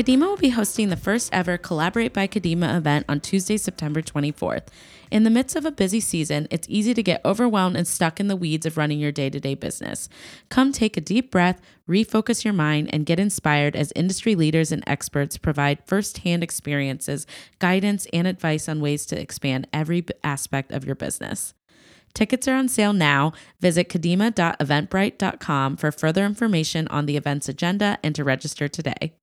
Kadima will be hosting the first ever Collaborate by Kadima event on Tuesday, September 24th. In the midst of a busy season, it's easy to get overwhelmed and stuck in the weeds of running your day to day business. Come take a deep breath, refocus your mind, and get inspired as industry leaders and experts provide firsthand experiences, guidance, and advice on ways to expand every aspect of your business. Tickets are on sale now. Visit kadima.eventbrite.com for further information on the event's agenda and to register today.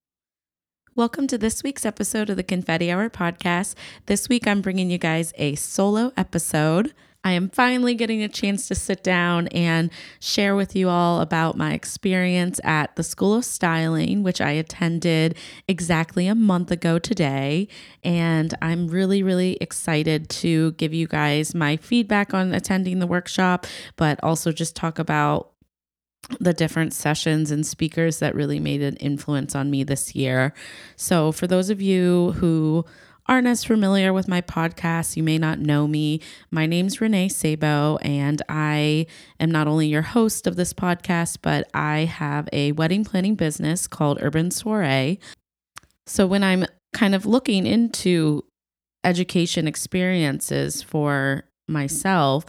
Welcome to this week's episode of the Confetti Hour podcast. This week, I'm bringing you guys a solo episode. I am finally getting a chance to sit down and share with you all about my experience at the School of Styling, which I attended exactly a month ago today. And I'm really, really excited to give you guys my feedback on attending the workshop, but also just talk about the different sessions and speakers that really made an influence on me this year. So, for those of you who aren't as familiar with my podcast, you may not know me. My name's Renee Sabo, and I am not only your host of this podcast, but I have a wedding planning business called Urban Soiree. So when I'm kind of looking into education experiences for myself,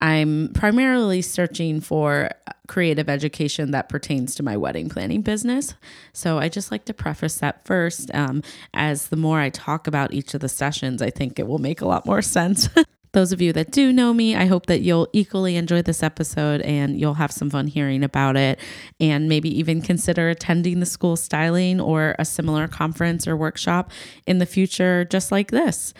I'm primarily searching for creative education that pertains to my wedding planning business. So I just like to preface that first. Um, as the more I talk about each of the sessions, I think it will make a lot more sense. Those of you that do know me, I hope that you'll equally enjoy this episode and you'll have some fun hearing about it and maybe even consider attending the school styling or a similar conference or workshop in the future, just like this.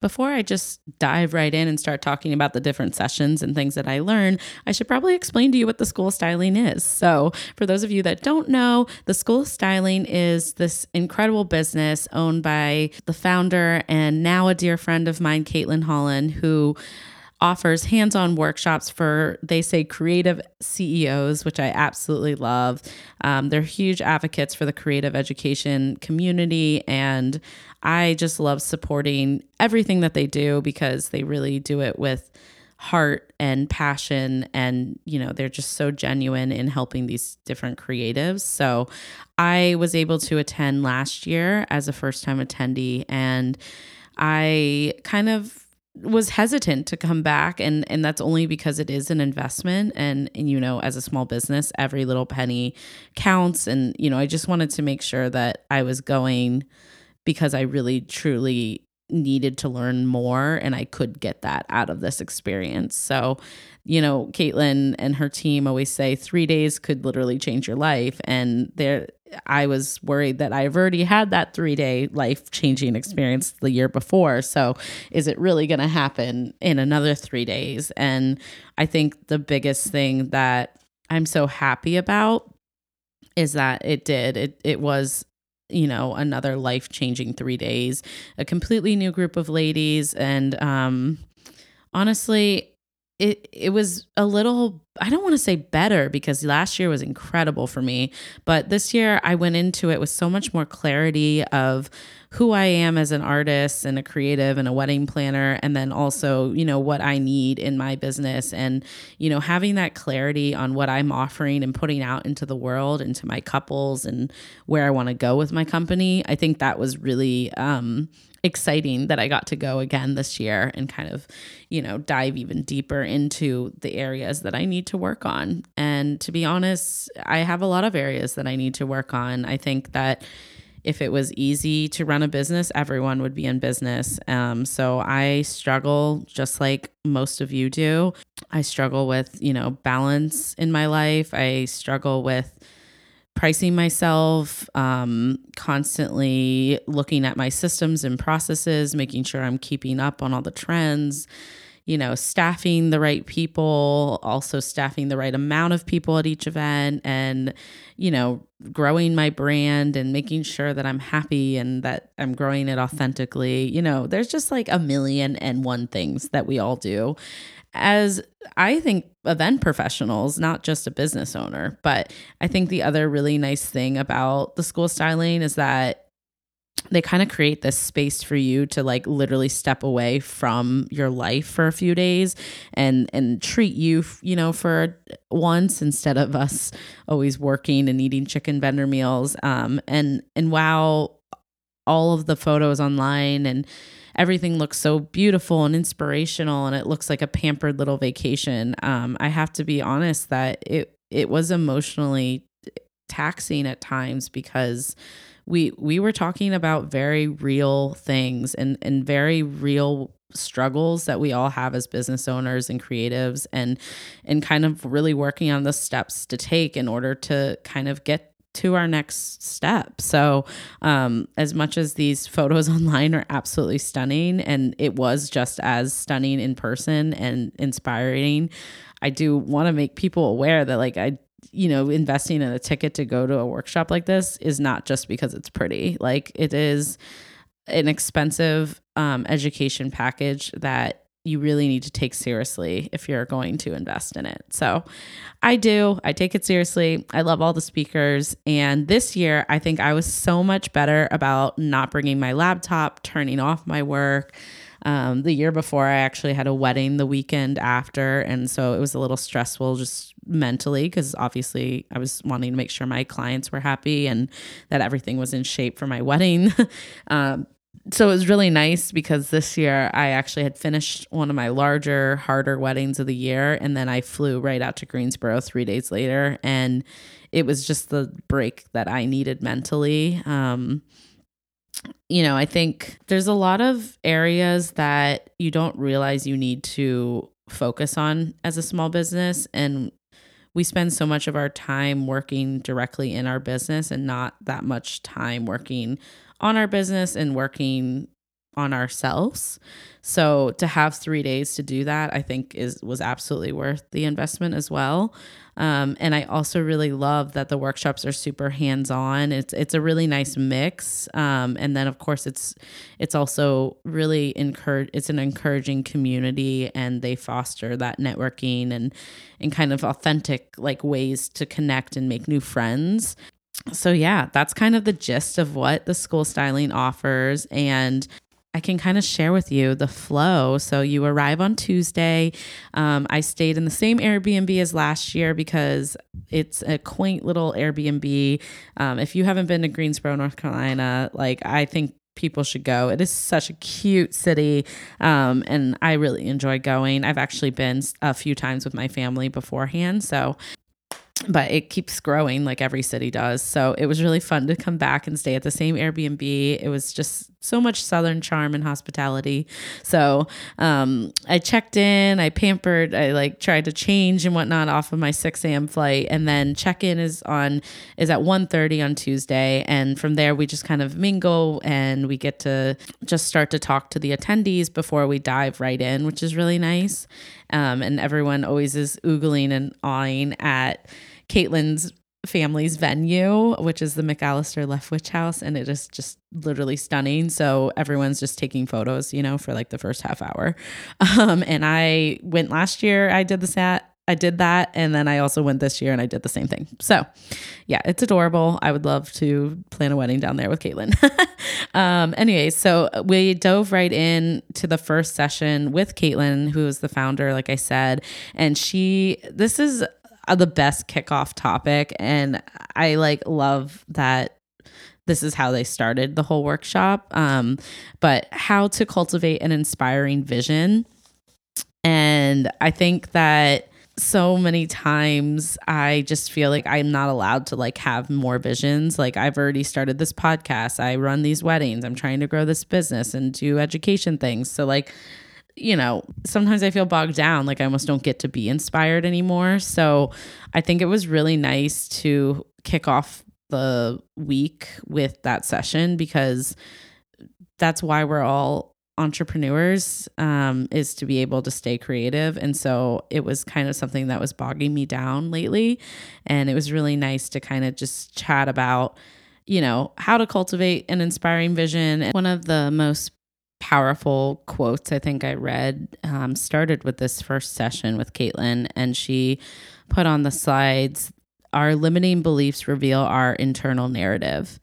Before I just dive right in and start talking about the different sessions and things that I learn, I should probably explain to you what the School Styling is. So, for those of you that don't know, the School Styling is this incredible business owned by the founder and now a dear friend of mine, Caitlin Holland, who offers hands on workshops for, they say, creative CEOs, which I absolutely love. Um, they're huge advocates for the creative education community. And I just love supporting everything that they do because they really do it with heart and passion and you know they're just so genuine in helping these different creatives so i was able to attend last year as a first time attendee and i kind of was hesitant to come back and and that's only because it is an investment and and you know as a small business every little penny counts and you know I just wanted to make sure that I was going because I really truly needed to learn more and I could get that out of this experience. So, you know, Caitlin and her team always say 3 days could literally change your life and there I was worried that I've already had that three day life changing experience the year before. So, is it really going to happen in another three days? And I think the biggest thing that I'm so happy about is that it did. It, it was you know another life changing three days a completely new group of ladies and um honestly it it was a little I don't want to say better because last year was incredible for me, but this year I went into it with so much more clarity of who I am as an artist and a creative and a wedding planner and then also, you know, what I need in my business and you know, having that clarity on what I'm offering and putting out into the world into my couples and where I want to go with my company. I think that was really um exciting that I got to go again this year and kind of, you know, dive even deeper into the areas that I need to work on. And to be honest, I have a lot of areas that I need to work on. I think that if it was easy to run a business, everyone would be in business. Um, so I struggle just like most of you do. I struggle with, you know, balance in my life. I struggle with pricing myself, um, constantly looking at my systems and processes, making sure I'm keeping up on all the trends, you know, staffing the right people, also staffing the right amount of people at each event, and, you know, growing my brand and making sure that I'm happy and that I'm growing it authentically. You know, there's just like a million and one things that we all do. as I think event professionals, not just a business owner, but I think the other really nice thing about the school styling is that they kind of create this space for you to like literally step away from your life for a few days and and treat you you know for once instead of us always working and eating chicken vendor meals. Um and and while all of the photos online and everything looks so beautiful and inspirational and it looks like a pampered little vacation um i have to be honest that it it was emotionally taxing at times because we we were talking about very real things and and very real struggles that we all have as business owners and creatives and and kind of really working on the steps to take in order to kind of get to our next step. So, um, as much as these photos online are absolutely stunning, and it was just as stunning in person and inspiring, I do want to make people aware that, like, I you know, investing in a ticket to go to a workshop like this is not just because it's pretty. Like it is an expensive um, education package that you really need to take seriously if you're going to invest in it. So I do. I take it seriously. I love all the speakers. And this year, I think I was so much better about not bringing my laptop, turning off my work. Um, the year before, I actually had a wedding the weekend after. And so it was a little stressful just mentally because obviously I was wanting to make sure my clients were happy and that everything was in shape for my wedding. um, so it was really nice because this year I actually had finished one of my larger, harder weddings of the year. And then I flew right out to Greensboro three days later. And it was just the break that I needed mentally. Um, you know, I think there's a lot of areas that you don't realize you need to focus on as a small business. And we spend so much of our time working directly in our business and not that much time working on our business and working on ourselves. So to have three days to do that, I think is was absolutely worth the investment as well. Um, and I also really love that the workshops are super hands on. It's it's a really nice mix. Um, and then of course it's it's also really encourage. It's an encouraging community, and they foster that networking and and kind of authentic like ways to connect and make new friends so yeah that's kind of the gist of what the school styling offers and I can kind of share with you the flow. So you arrive on Tuesday. Um, I stayed in the same Airbnb as last year because it's a quaint little Airbnb. Um, if you haven't been to Greensboro, North Carolina, like I think people should go. It is such a cute city, um, and I really enjoy going. I've actually been a few times with my family beforehand, so but it keeps growing like every city does. So it was really fun to come back and stay at the same Airbnb. It was just so much Southern charm and hospitality. So um, I checked in, I pampered, I like tried to change and whatnot off of my 6 a.m. flight. And then check-in is on is at 1.30 on Tuesday. And from there we just kind of mingle and we get to just start to talk to the attendees before we dive right in, which is really nice. Um, and everyone always is oogling and awing at Caitlin's family's venue, which is the McAllister Leftwich House, and it is just literally stunning. So everyone's just taking photos, you know, for like the first half hour. Um, and I went last year. I did the sat. I did that, and then I also went this year and I did the same thing. So, yeah, it's adorable. I would love to plan a wedding down there with Caitlin. um, so we dove right in to the first session with Caitlin, who is the founder, like I said, and she. This is the best kickoff topic, and I like love that this is how they started the whole workshop. Um, but how to cultivate an inspiring vision, and I think that so many times I just feel like I'm not allowed to like have more visions. Like I've already started this podcast, I run these weddings, I'm trying to grow this business and do education things. So like you know, sometimes I feel bogged down, like I almost don't get to be inspired anymore. So I think it was really nice to kick off the week with that session because that's why we're all entrepreneurs um, is to be able to stay creative. And so it was kind of something that was bogging me down lately. And it was really nice to kind of just chat about, you know, how to cultivate an inspiring vision. and One of the most powerful quotes I think I read um, started with this first session with Caitlin, and she put on the slides our limiting beliefs reveal our internal narrative.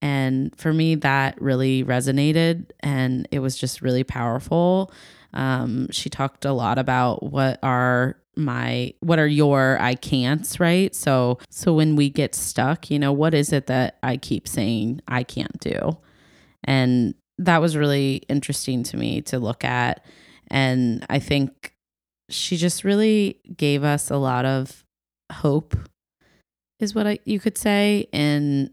And for me, that really resonated and it was just really powerful. Um, she talked a lot about what are my what are your I can'ts, right? So so when we get stuck, you know, what is it that I keep saying I can't do? And that was really interesting to me to look at. And I think she just really gave us a lot of hope, is what I, you could say, in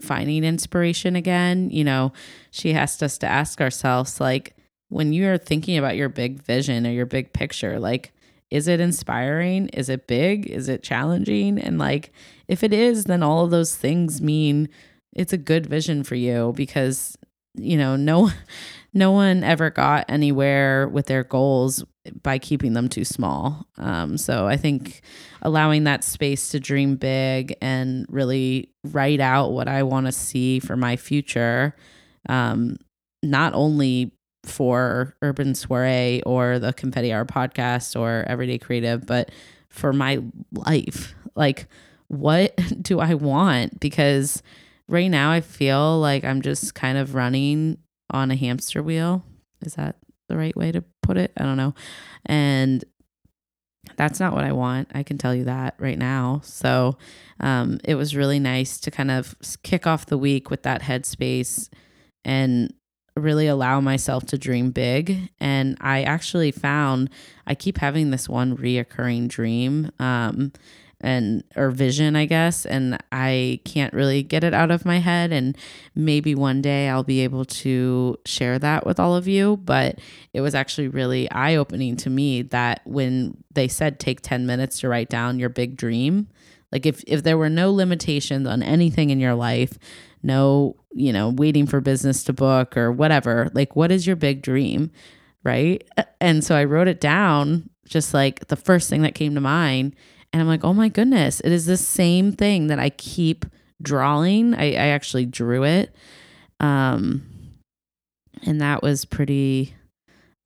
finding inspiration again. You know, she asked us to ask ourselves, like, when you are thinking about your big vision or your big picture, like, is it inspiring? Is it big? Is it challenging? And like, if it is, then all of those things mean it's a good vision for you because you know, no no one ever got anywhere with their goals by keeping them too small. Um, so I think allowing that space to dream big and really write out what I want to see for my future, um, not only for Urban Soiree or the Confetti Hour podcast or Everyday Creative, but for my life. Like, what do I want? Because right now I feel like I'm just kind of running on a hamster wheel. Is that the right way to put it? I don't know. And that's not what I want. I can tell you that right now. So um, it was really nice to kind of kick off the week with that headspace and really allow myself to dream big. And I actually found I keep having this one reoccurring dream. Um, and or vision i guess and i can't really get it out of my head. And maybe one day i'll be able to share that with all of you. But it was actually really eye opening to me that when they said take 10 minutes to write down your big dream like if if there were no limitations on anything in your life no you know waiting for business to book or whatever like what is your big dream right? And so i wrote it down just like the first thing that came to mind and I'm like, oh my goodness, it is the same thing that I keep drawing. I, I actually drew it. Um, and that was pretty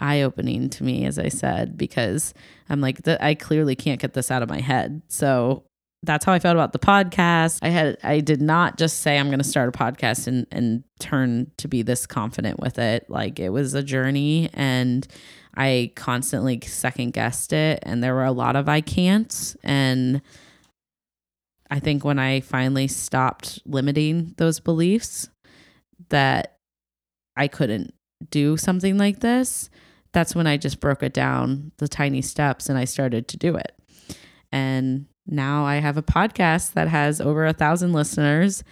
eye opening to me, as I said, because I'm like, I clearly can't get this out of my head. So that's how I felt about the podcast. I had I did not just say I'm going to start a podcast and and turn to be this confident with it. Like it was a journey and I constantly second guessed it and there were a lot of I can'ts and I think when I finally stopped limiting those beliefs that I couldn't do something like this, that's when I just broke it down the tiny steps and I started to do it. And now I have a podcast that has over a thousand listeners.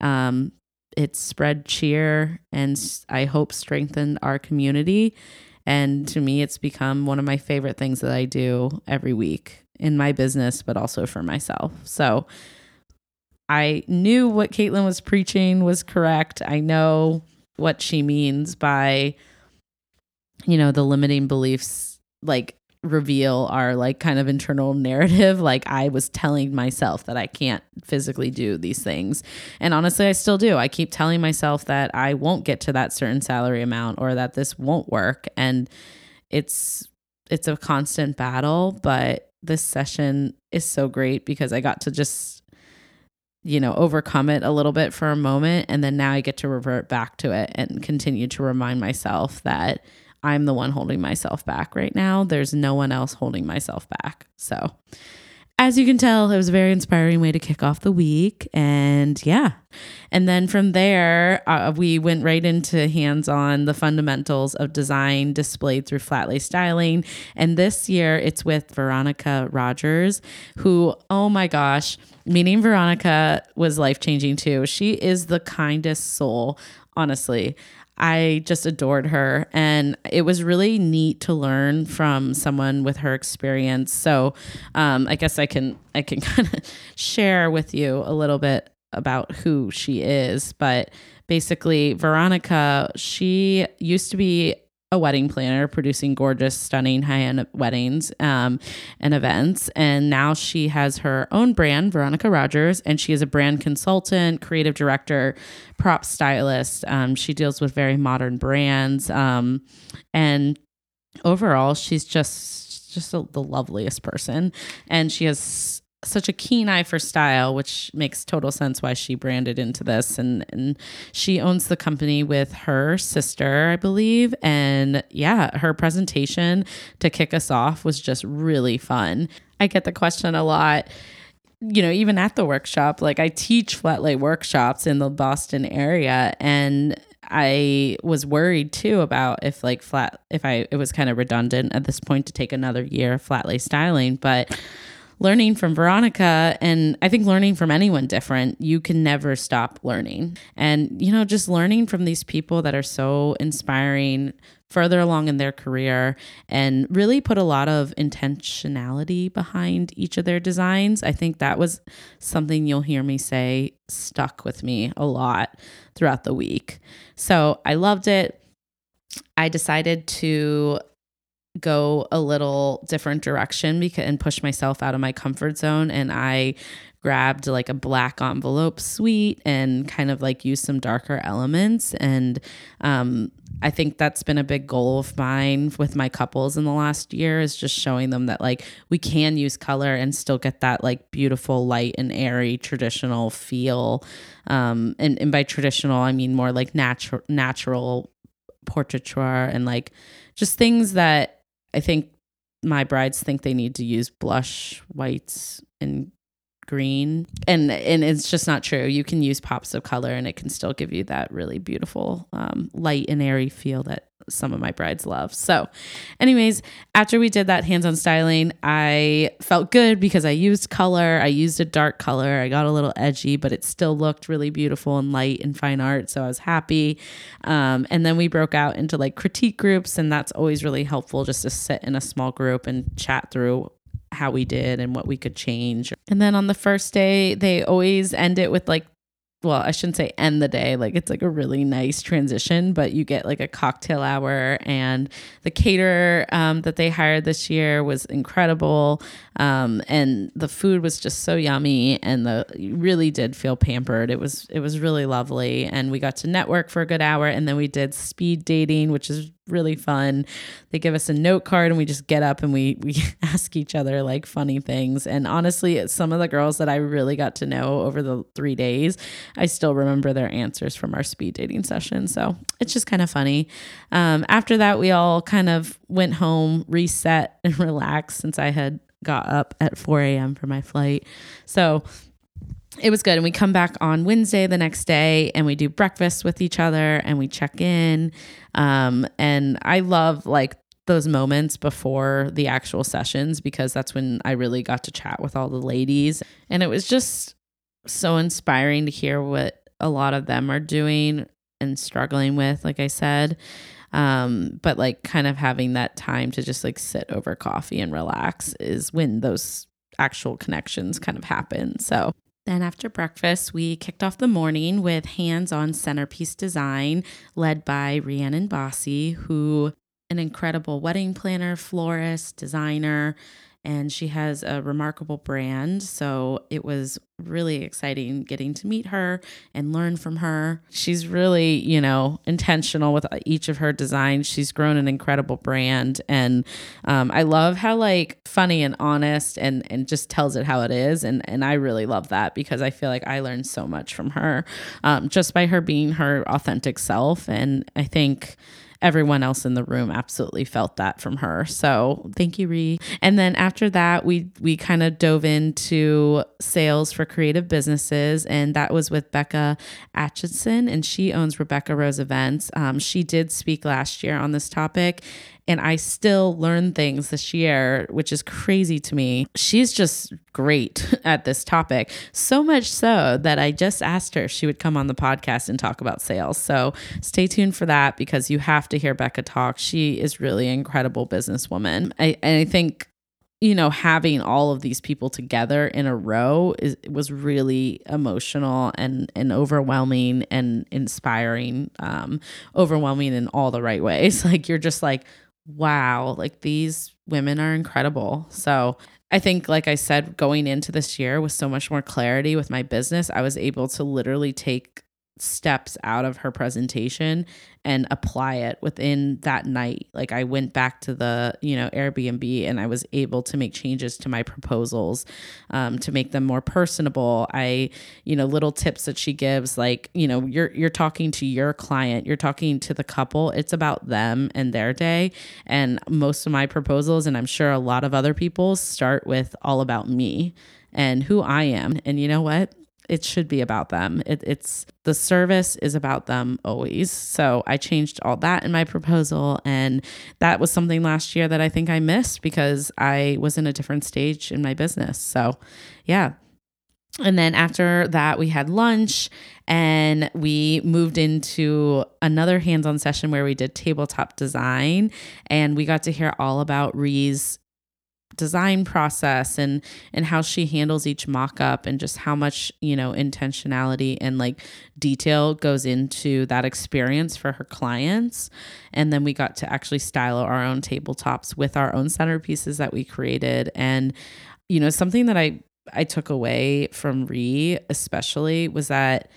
Um, it's spread cheer and I hope strengthened our community. And to me, it's become one of my favorite things that I do every week in my business, but also for myself. So I knew what Caitlin was preaching was correct. I know what she means by, you know, the limiting beliefs. Like reveal our like kind of internal narrative like i was telling myself that i can't physically do these things. And honestly i still do. I keep telling myself that i won't get to that certain salary amount or that this won't work. And it's it's a constant battle but this session is so great because i got to just you know overcome it a little bit for a moment. And then now i get to revert back to it and continue to remind myself that I'm the one holding myself back right now. There's no one else holding myself back. So, as you can tell, it was a very inspiring way to kick off the week. And yeah. And then from there, uh, we went right into hands on the fundamentals of design displayed through flat lay styling. And this year, it's with Veronica Rogers, who, oh my gosh, meeting Veronica was life changing too. She is the kindest soul, honestly. I just adored her. And it was really neat to learn from someone with her experience. So um, I guess I can I can kind of share with you a little bit about who she is. But basically, Veronica, she used to be a wedding planner producing gorgeous, stunning, high end weddings um, and events. And now she has her own brand, Veronica Rogers, and she is a brand consultant, creative director, prop stylist. Um, she deals with very modern brands. Um, and overall, she's just just a, the loveliest person. And she has such a keen eye for style, which makes total sense why she branded into this. And, and she owns the company with her sister, I believe. And yeah, her presentation to kick us off was just really fun. I get the question a lot you know, even at the workshop, like I teach flat lay workshops in the Boston area and I was worried too about if like flat if I it was kind of redundant at this point to take another year of flat lay styling, but learning from Veronica and I think learning from anyone different, you can never stop learning. And, you know, just learning from these people that are so inspiring further along in their career and really put a lot of intentionality behind each of their designs. I think that was something you'll hear me say stuck with me a lot throughout the week. So I loved it. I decided to go a little different direction because and push myself out of my comfort zone and I grabbed like a black envelope suite and kind of like used some darker elements and um, I think that's been a big goal of mine with my couples in the last year is just showing them that like we can use color and still get that like beautiful light and airy traditional feel um, and, and by traditional I mean more like natural natural portraiture and like just things that I think my brides think they need to use blush whites and green. And and it's just not true. You can use pops of color and it can still give you that really beautiful um, light and airy feel that some of my brides love. So, anyways, after we did that hands on styling, I felt good because I used color. I used a dark color. I got a little edgy, but it still looked really beautiful and light and fine art. So, I was happy. Um, and then we broke out into like critique groups, and that's always really helpful just to sit in a small group and chat through how we did and what we could change. And then on the first day, they always end it with like well, I shouldn't say end the day. Like it's like a really nice transition, but you get like a cocktail hour, and the caterer um, that they hired this year was incredible, um, and the food was just so yummy, and the really did feel pampered. It was it was really lovely, and we got to network for a good hour, and then we did speed dating, which is really fun. They give us a note card and we just get up and we we ask each other like funny things. And honestly, some of the girls that I really got to know over the 3 days, I still remember their answers from our speed dating session. So, it's just kind of funny. Um, after that, we all kind of went home, reset and relaxed since I had got up at 4 a.m. for my flight. So, it was good. And we come back on Wednesday the next day and we do breakfast with each other and we check in. Um, and I love like those moments before the actual sessions because that's when I really got to chat with all the ladies. And it was just so inspiring to hear what a lot of them are doing and struggling with, like I said. Um, but like kind of having that time to just like sit over coffee and relax is when those actual connections kind of happen. So then, after breakfast, we kicked off the morning with hands on centerpiece design led by Rhiannon Bossy, who an incredible wedding planner, florist, designer, and she has a remarkable brand. So it was really exciting getting to meet her and learn from her. She's really, you know, intentional with each of her designs. She's grown an incredible brand, and um, I love how like funny and honest and and just tells it how it is. And and I really love that because I feel like I learned so much from her um, just by her being her authentic self. And I think everyone else in the room absolutely felt that from her. So thank you, Ree. And then after that, we we kind of dove into sales for creative businesses, and that was with Becca Atchison, and she owns Rebecca Rose Events. Um, she did speak last year on this topic, and I still learn things this year, which is crazy to me. She's just great at this topic, so much so that I just asked her if she would come on the podcast and talk about sales. So stay tuned for that because you have to hear Becca talk. She is really an incredible businesswoman. I, and I think you know, having all of these people together in a row is was really emotional and and overwhelming and inspiring, um, overwhelming in all the right ways. Like you're just like, wow, like these women are incredible. So I think, like I said, going into this year with so much more clarity with my business, I was able to literally take steps out of her presentation and apply it within that night. Like i went back to the you know airbnb and i was able to make changes to my proposals um, to make them more personable. I you know little tips that she gives like you know you're you're talking to your client you're talking to the couple it's about them and their day. And most of my proposals and i'm sure a lot of other people start with all about me and who i am. And you know what it should be about them. It, it's the service is about them always. So I changed all that in my proposal. And that was something last year that I think I missed because I was in a different stage in my business. So, yeah. And then after that, we had lunch and we moved into another hands on session where we did tabletop design. And we got to hear all about Ree's design process and and how she handles each mock-up and just how much you know intentionality and like detail goes into that experience for her clients. And then we got to actually style our own tabletops with our own centerpieces that we created. And you know something that i i took away from Ree especially was that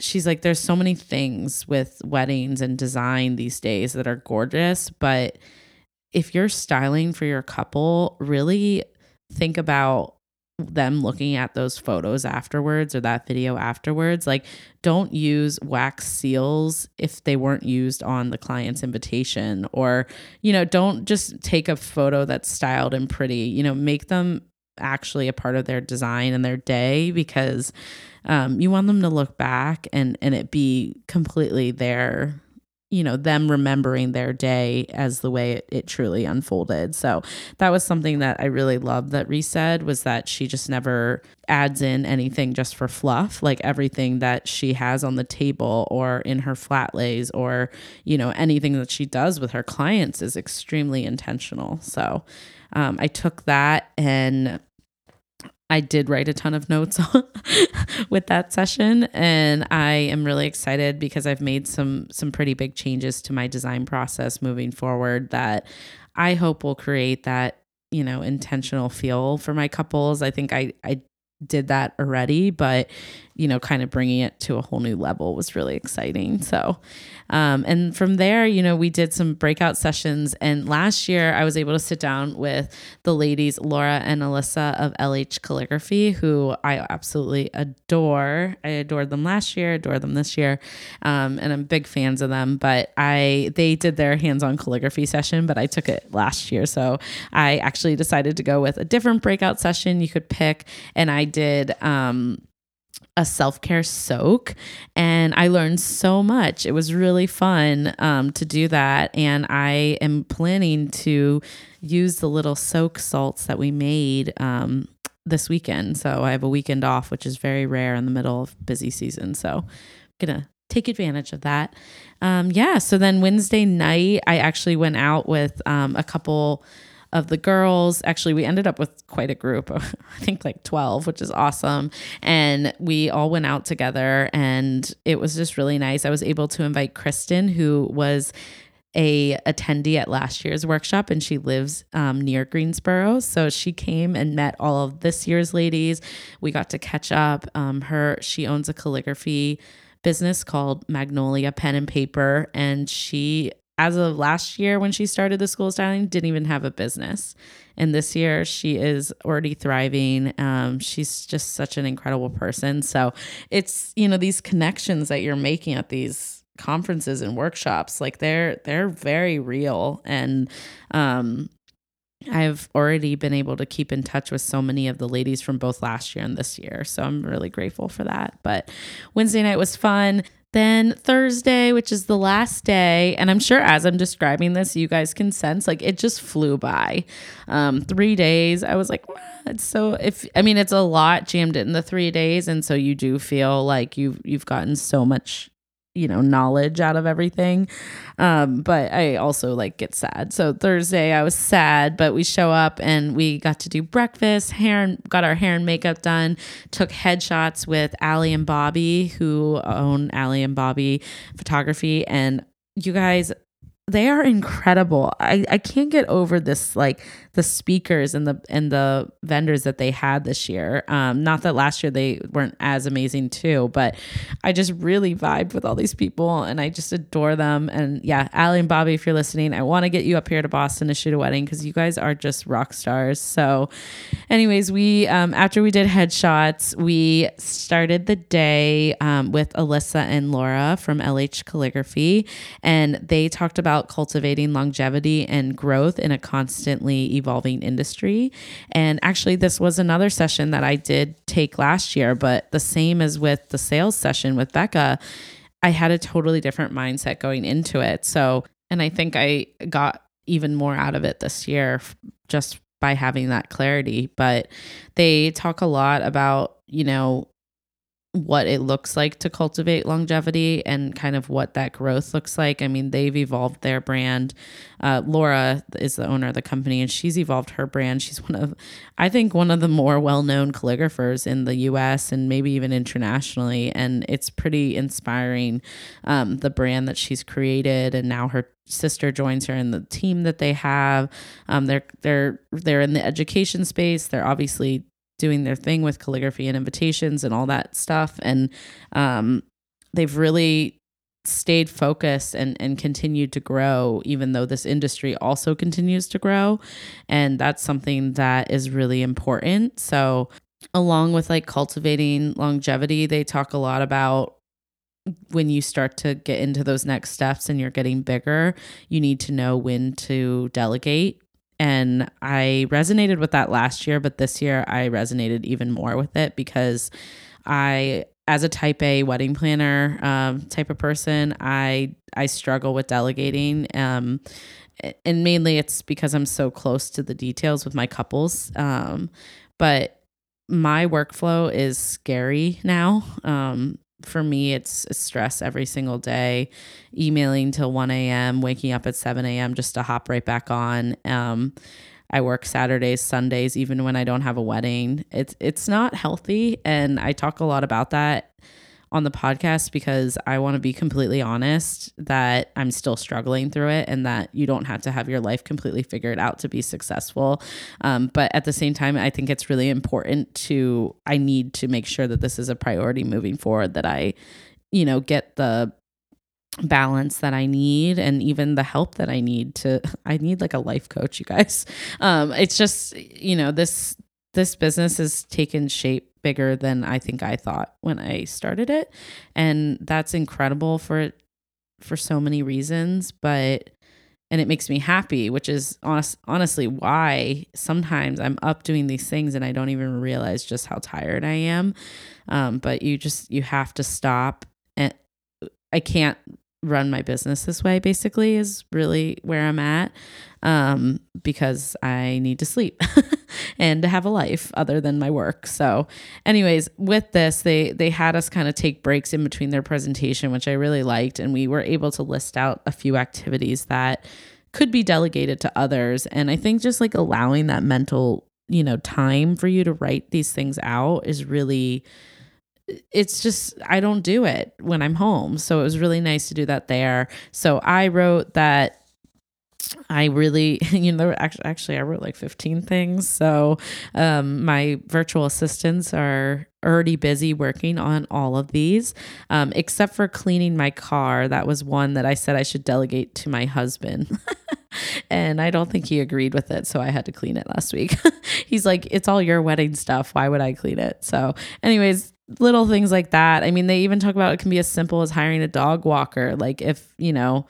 she's like there's so many things with weddings and design these days that are gorgeous but if you're styling for your couple, really think about them looking at those photos afterwards or that video afterwards. Like, don't use wax seals if they weren't used on the client's invitation, or, you know, don't just take a photo that's styled and pretty, you know, make them actually a part of their design and their day because um, you want them to look back and and it be completely their you know them remembering their day as the way it, it, truly unfolded. So that was something that i really loved that reese said was that she just never adds in anything just for fluff like everything that she has on the table or in her flat lays or you know anything that she does with her clients is extremely intentional. So um, i took that and I did write a ton of notes with that session and I am really excited because I've made some some pretty big changes to my design process moving forward that I hope will create that, you know, intentional feel for my couples. I think I I did that already, but you know, kind of bringing it to a whole new level was really exciting. So, um, and from there, you know, we did some breakout sessions. And last year, I was able to sit down with the ladies, Laura and Alyssa of LH Calligraphy, who I absolutely adore. I adored them last year, adore them this year, um, and I'm big fans of them. But I they did their hands-on calligraphy session, but I took it last year, so I actually decided to go with a different breakout session you could pick, and I did. Um, a self care soak, and I learned so much. It was really fun um, to do that, and I am planning to use the little soak salts that we made um, this weekend. So I have a weekend off, which is very rare in the middle of busy season. So I'm gonna take advantage of that. Um, yeah. So then Wednesday night, I actually went out with um, a couple of the girls. Actually, we ended up with quite a group, I think like 12, which is awesome. And we all went out together and it was just really nice. I was able to invite Kristen, who was a attendee at last year's workshop and she lives um, near greensboro so she came and met all of this year's ladies we got to catch up um, her she owns a calligraphy business called magnolia pen and paper and she as of last year when she started the school styling didn't even have a business and this year she is already thriving um, she's just such an incredible person so it's you know these connections that you're making at these conferences and workshops like they're they're very real and um, I've already been able to keep in touch with so many of the ladies from both last year and this year. So I'm really grateful for that. But Wednesday night was fun. Then Thursday, which is the last day, and I'm sure as I'm describing this, you guys can sense like it just flew by. Um, three days, I was like, it's so if I mean it's a lot jammed in the three days, and so you do feel like you've you've gotten so much you know knowledge out of everything. Um, but i also like get sad. So thursday i was sad but we show up and we got to do breakfast hair and got our hair and makeup done took headshots with ali and Bobby who own ali and Bobby photography. And you guys they are incredible. I, I can't get over this like the speakers and the and the vendors that they had this year. Um, not that last year they weren't as amazing too, but I just really vibed with all these people and I just adore them. And yeah, Allie and Bobby, if you're listening, I want to get you up here to Boston to shoot a wedding because you guys are just rock stars. So, anyways, we um, after we did headshots, we started the day um, with Alyssa and Laura from LH Calligraphy, and they talked about about cultivating longevity and growth in a constantly evolving industry. And actually, this was another session that I did take last year, but the same as with the sales session with Becca, I had a totally different mindset going into it. So, and I think I got even more out of it this year just by having that clarity. But they talk a lot about, you know, what it looks like to cultivate longevity and kind of what that growth looks like. I mean, they've evolved their brand. Uh, Laura is the owner of the company, and she's evolved her brand. She's one of, I think, one of the more well known calligraphers in the US and maybe even internationally. And it's pretty inspiring um, the brand that she's created. And now her sister joins her in the team that they have. Um, they're they're they're in the education space. They're obviously doing their thing with calligraphy and invitations and all that stuff. And um, they've really stayed focused and, and continued to grow, even though this industry also continues to grow. And that's something that is really important. So, along with like cultivating longevity, they talk a lot about when you start to get into those next steps and you're getting bigger, you need to know when to delegate and I resonated with that last year, but this year I resonated even more with it because I, as a type A wedding planner um, type of person, I I struggle with delegating. Um, and mainly it's because I'm so close to the details with my couples. Um, but my workflow is scary now. Um, for me, it's, stress every single day, emailing till 1 a.m., waking up at 7 a.m. just to hop right back on. Um, I work Saturdays, Sundays, even when I don't have a wedding. It's it's not healthy, and I talk a lot about that on the podcast because I want to be completely honest that I'm still struggling through it and that you don't have to have your life completely figured out to be successful. Um, but at the same time, I think it's really important to, I need to make sure that this is a priority moving forward, that I, you know, get the balance that I need and even the help that I need to I need like a life coach you guys um it's just you know this this business has taken shape bigger than I think I thought when I started it. And that's incredible for for so many reasons, but and it makes me happy, which is honest, honestly why sometimes I'm up doing these things and I don't even realize just how tired I am. Um, but you just you have to stop, and I can't run my business this way. Basically, is really where I'm at um, because I need to sleep and to have a life other than my work. So, anyways, with this, they they had us kind of take breaks in between their presentation, which I really liked, and we were able to list out a few activities that could be delegated to others. And I think just like allowing that mental, you know, time for you to write these things out is really it's just I don't do it when I'm home. So it was really nice to do that there. So I wrote that I really, you know, actually, actually, I wrote like 15 things. So um, my virtual assistants are already busy working on all of these, um, except for cleaning my car. That was one that I said I should delegate to my husband. and I don't think he agreed with it. So I had to clean it last week. He's like, it's all your wedding stuff. Why would I clean it? So, anyways, little things like that. I mean, they even talk about it can be as simple as hiring a dog walker. Like if, you know,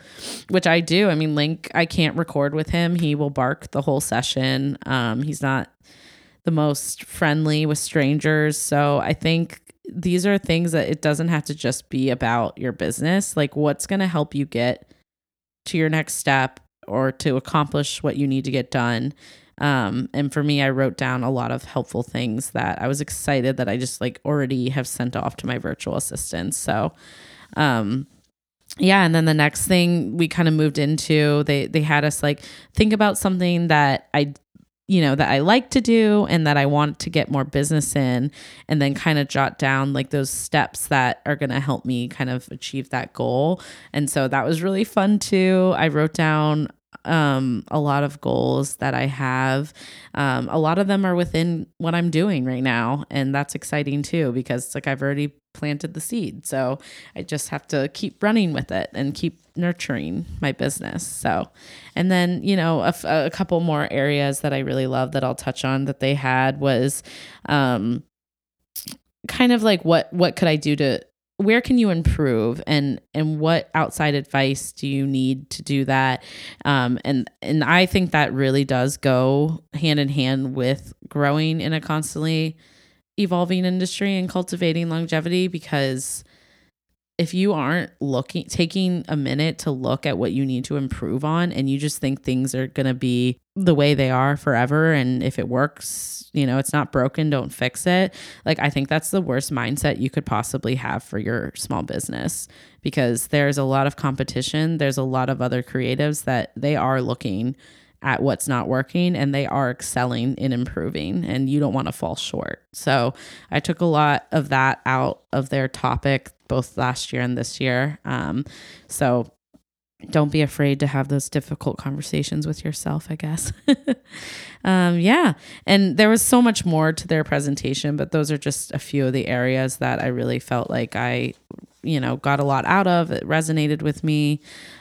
which I do. I mean, Link, I can't record with him. He will bark the whole session. Um, he's not the most friendly with strangers. So I think these are things that it doesn't have to just be about your business. Like what's going to help you get to your next step or to accomplish what you need to get done um, and for me, I wrote down a lot of helpful things that I was excited that I just like already have sent off to my virtual assistants. So, um, yeah and then the next thing we kind of moved into they they had us like think about something that i you know that i like to do and that i want to get more business in and then kind of jot down like those steps that are going to help me kind of achieve that goal and so that was really fun too i wrote down um, a lot of goals that I have. Um, a lot of them are within what I'm doing right now. And that's exciting too, because it's like I've already planted the seed. So I just have to keep running with it and keep nurturing my business. So, and then, you know, a, a couple more areas that I really love that I'll touch on that they had was, um, kind of like what what could I do to where can you improve and and what outside advice do you need to do that? Um, and and i think that really does go hand in hand with growing in a constantly evolving industry and cultivating longevity because if you aren't looking taking a minute to look at what you need to improve on and you just think things are going to be the way they are forever and if it works you know it's not broken don't fix it like i think that's the worst mindset you could possibly have for your small business because there's a lot of competition there's a lot of other creatives that they are looking at what's not working and they are excelling in improving and you don't want to fall short. So I took a lot of that out of their topic both last year and this year. Um, so don't be afraid to have those difficult conversations with yourself, I guess. um, yeah. And there was so much more to their presentation, but those are just a few of the areas that I really felt like I, you know, got a lot out of. It resonated with me.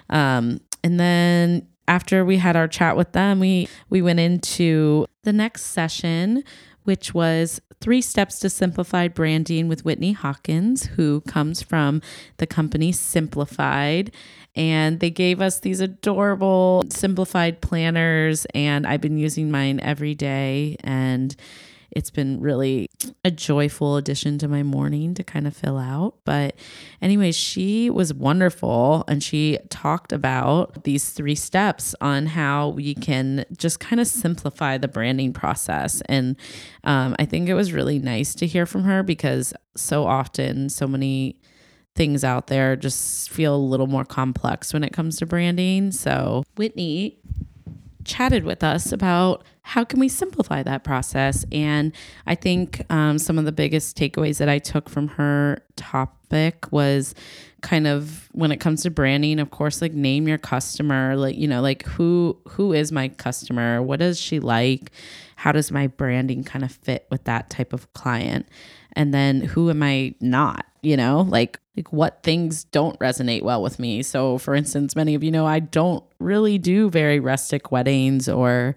Um, and then after we had our chat with them, we we went into the next session, which was three steps to simplified branding with Whitney Hawkins, who comes from the company Simplified. And they gave us these adorable simplified planners, and I've been using mine every day. And it's been really a joyful addition to my morning to kind of fill out. But, anyway, she was wonderful and she talked about these three steps on how we can just kind of simplify the branding process. And um, I think it was really nice to hear from her because so often, so many things out there just feel a little more complex when it comes to branding. So, Whitney chatted with us about how can we simplify that process. And i think um, some of the biggest takeaways that i took from her topic was kind of when it comes to branding of course like name your customer like you know like who who is my customer? What does she like? How does my branding kind of fit with that type of client and then who am i not you know? Like like what things don't resonate well with me. So for instance many of you know i don't really do very rustic weddings or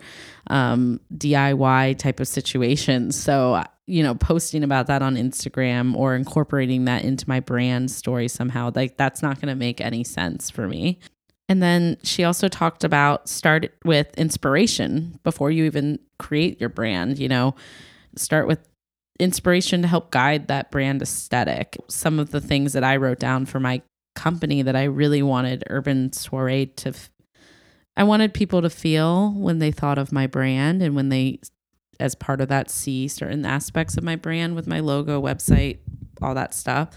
um, diy type of situations. So you know posting about that on instagram or incorporating that into my brand story somehow like that's not going to make any sense for me. And then she also talked about start with inspiration before you even create your brand you know? Start with inspiration to help guide that brand aesthetic. Some of the things that I wrote down for my company that I really wanted Urban Soirée to, f- I wanted people to feel when they thought of my brand and when they, as part of that, see certain aspects of my brand with my logo, website, all that stuff.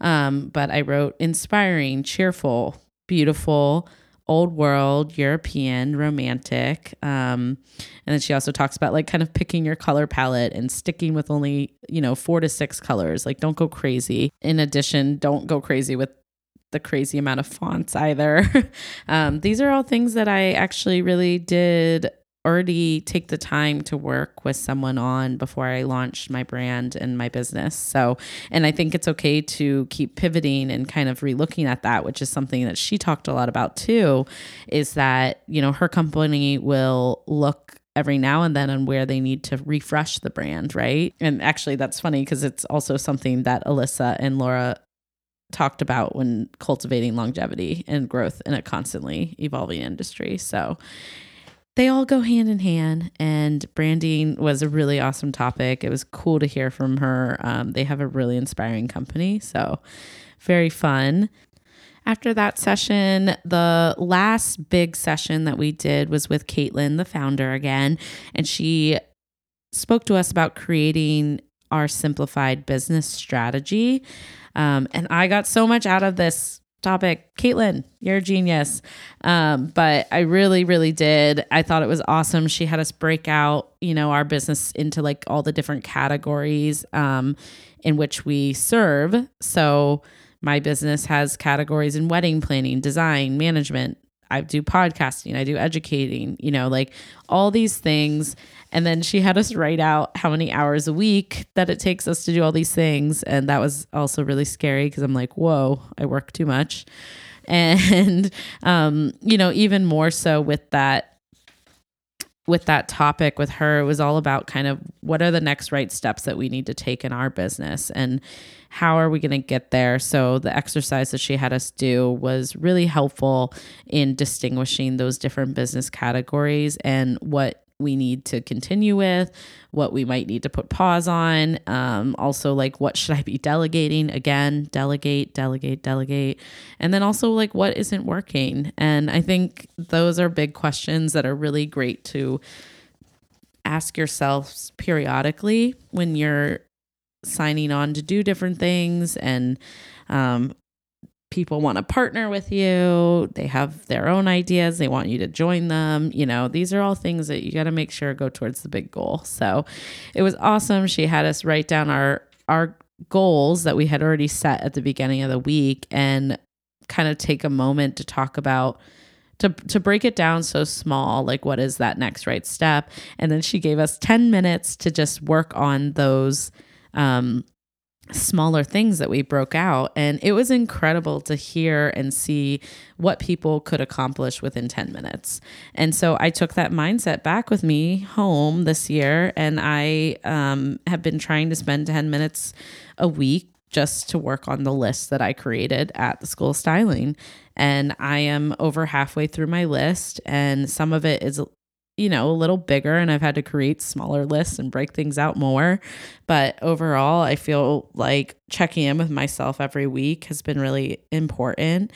Um, but I wrote inspiring, cheerful, beautiful, old world, European, romantic. Um, and then she also talks about like kind of picking your color palette and sticking with only, you know, four to six colors. Like don't go crazy. In addition, don't go crazy with the crazy amount of fonts either. um, these are all things that I actually really did already take the time to work with someone on before I launched my brand and my business. So, and I think it's okay to keep pivoting and kind of relooking at that, which is something that she talked a lot about too, is that, you know, her company will look every now and then on where they need to refresh the brand, right? And actually, that's funny because it's also something that Alyssa and Laura talked about when cultivating longevity and growth in a constantly evolving industry. So, they all go hand in hand and branding was a really awesome topic. It was cool to hear from her. Um, they have a really inspiring company so very fun. After that session, the last big session that we did was with Caitlin, the founder, again, and she spoke to us about creating our simplified business strategy. Um, and I got so much out of this topic. Caitlin, you're a genius. Um, but I really, really did. I thought it was awesome. She had us break out, you know, our business into like all the different categories um, in which we serve. So my business has categories in wedding planning, design, management. I do podcasting, I do educating, you know, like all these things. And then she had us write out how many hours a week that it takes us to do all these things. And that was also really scary because I'm like, whoa, I work too much. And, um, you know, even more so with that with that topic with her it was all about kind of what are the next right steps that we need to take in our business and how are we going to get there? So the exercise that she had us do was really helpful in distinguishing those different business categories and what we need to continue with, what we might need to put pause on. Um, also, like, what should I be delegating? Again, delegate, delegate, delegate. And then also, like, what isn't working? And I think those are big questions that are really great to ask yourselves periodically when you're signing on to do different things and um, people want to partner with you. They have their own ideas. They want you to join them. You know, these are all things that you got to make sure go towards the big goal. So it was awesome. She had us write down our, our goals that we had already set at the beginning of the week and kind of take a moment to talk about to to break it down so small like what is that next right step and then she gave us 10 minutes to just work on those um smaller things that we broke out. And it was incredible to hear and see what people could accomplish within 10 minutes. And so i took that mindset back with me home this year. And i um, have been trying to spend 10 minutes a week just to work on the list that i created at the school styling. And i am over halfway through my list and some of it is you know, a little bigger and I've had to create smaller lists and break things out more. But overall, I feel like checking in with myself every week has been really important.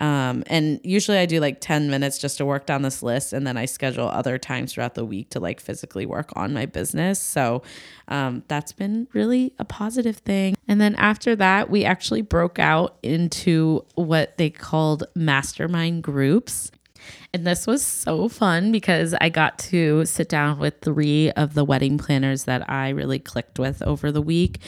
Um, and usually I do like 10 minutes just to work down this list. And then I schedule other times throughout the week to like physically work on my business. So um, that's been really a positive thing. And then after that, we actually broke out into what they called mastermind groups. And this was so fun because I got to sit down with three of the wedding planners that I really clicked with over the week.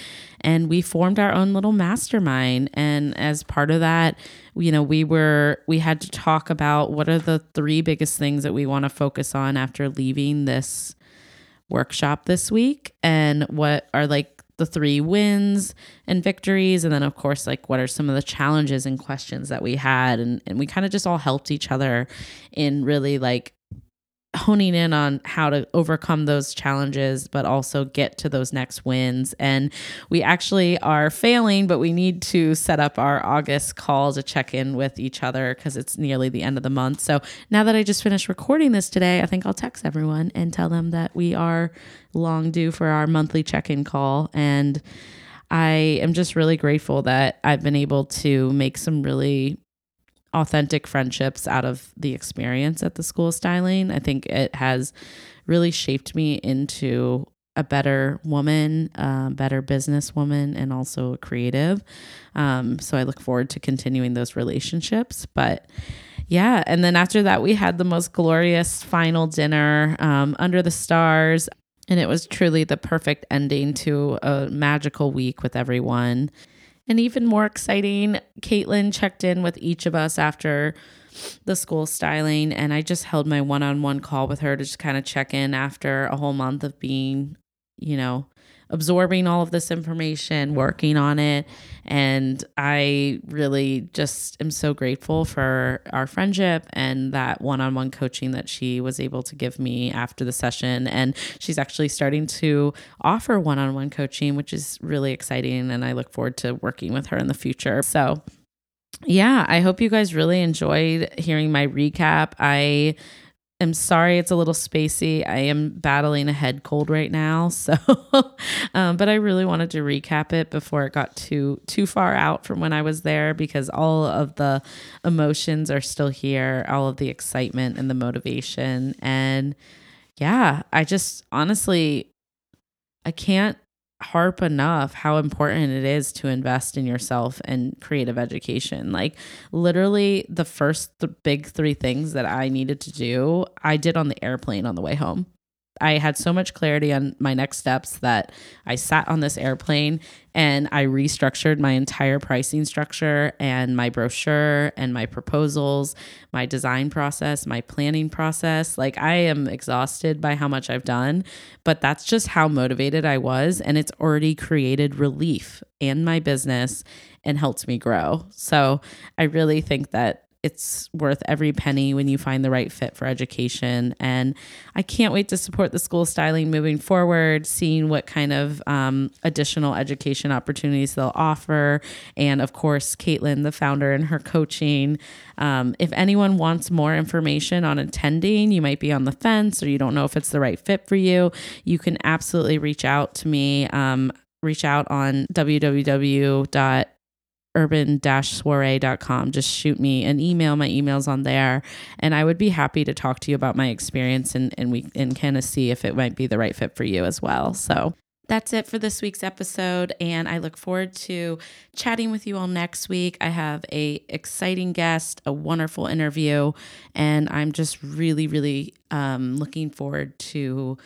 And we formed our own little mastermind. And as part of that, you know, we were, we had to talk about what are the three biggest things that we want to focus on after leaving this workshop this week and what are like the three wins and victories. And then of course like what are some of the challenges and questions that we had? And, and we kind of just all helped each other in really like honing in on how to overcome those challenges but also get to those next wins. And we actually are failing but we need to set up our august call to check in with each other because it's nearly the end of the month. So now that i just finished recording this today i think i'll text everyone and tell them that we are long due for our monthly check-in call. And i am just really grateful that i've been able to make some really authentic friendships out of the experience at the school styling. I think it has really shaped me into a better woman, a better businesswoman, and also a creative. Um, so I look forward to continuing those relationships. But yeah, and then after that, we had the most glorious final dinner um, under the stars. And it was truly the perfect ending to a magical week with everyone. And even more exciting, Caitlin checked in with each of us after the school styling, and I just held my one on one call with her to just kind of check in after a whole month of being, you know, absorbing all of this information, working on it. And I really just am so grateful for our friendship and that one on one coaching that she was able to give me after the session. And she's actually starting to offer one on one coaching, which is really exciting. And I look forward to working with her in the future. So, yeah, I hope you guys really enjoyed hearing my recap. I am sorry it's a little spacey. I am battling a head cold right now, so um, but I really wanted to recap it before it got too too far out from when I was there because all of the emotions are still here, all of the excitement and the motivation and yeah, I just honestly I can't harp enough how important it is to invest in yourself and creative education. Like literally the first th- big 3 things that I needed to do, I did on the airplane on the way home. I had so much clarity on my next steps that I sat on this airplane and I restructured my entire pricing structure and my brochure and my proposals, my design process, my planning process. Like I am exhausted by how much I've done, but that's just how motivated I was. And it's already created relief in my business and helped me grow. So I really think that it's worth every penny when you find the right fit for education. And I can't wait to support the school styling moving forward, seeing what kind of um, additional education opportunities they'll offer. And of course, Caitlin, the founder, and her coaching. Um, if anyone wants more information on attending, you might be on the fence or you don't know if it's the right fit for you, you can absolutely reach out to me. Um, reach out on www urban-soiree.com just shoot me an email. My email's on there. And i would be happy to talk to you about my experience and, and we and kind of see if it might be the right fit for you as well. So that's it for this week's episode. And i look forward to chatting with you all next week. I have a exciting guest a wonderful interview and i'm just really really um, looking forward to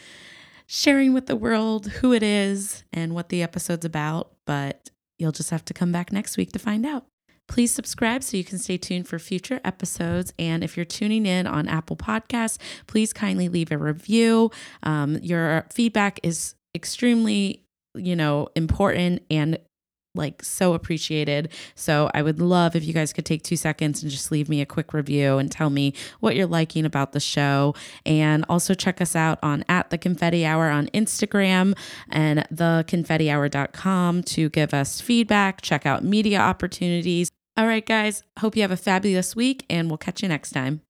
sharing with the world who it is and what the episode's about. But You'll just have to come back next week to find out. Please subscribe so you can stay tuned for future episodes. And if you're tuning in on Apple Podcasts, please kindly leave a review. Um, your feedback is extremely, you know, important and like so appreciated. So I would love if you guys could take two seconds and just leave me a quick review and tell me what you're liking about the show. And also check us out on at the confetti hour on Instagram and theconfettihour.com to give us feedback, check out media opportunities. All right, guys, hope you have a fabulous week and we'll catch you next time.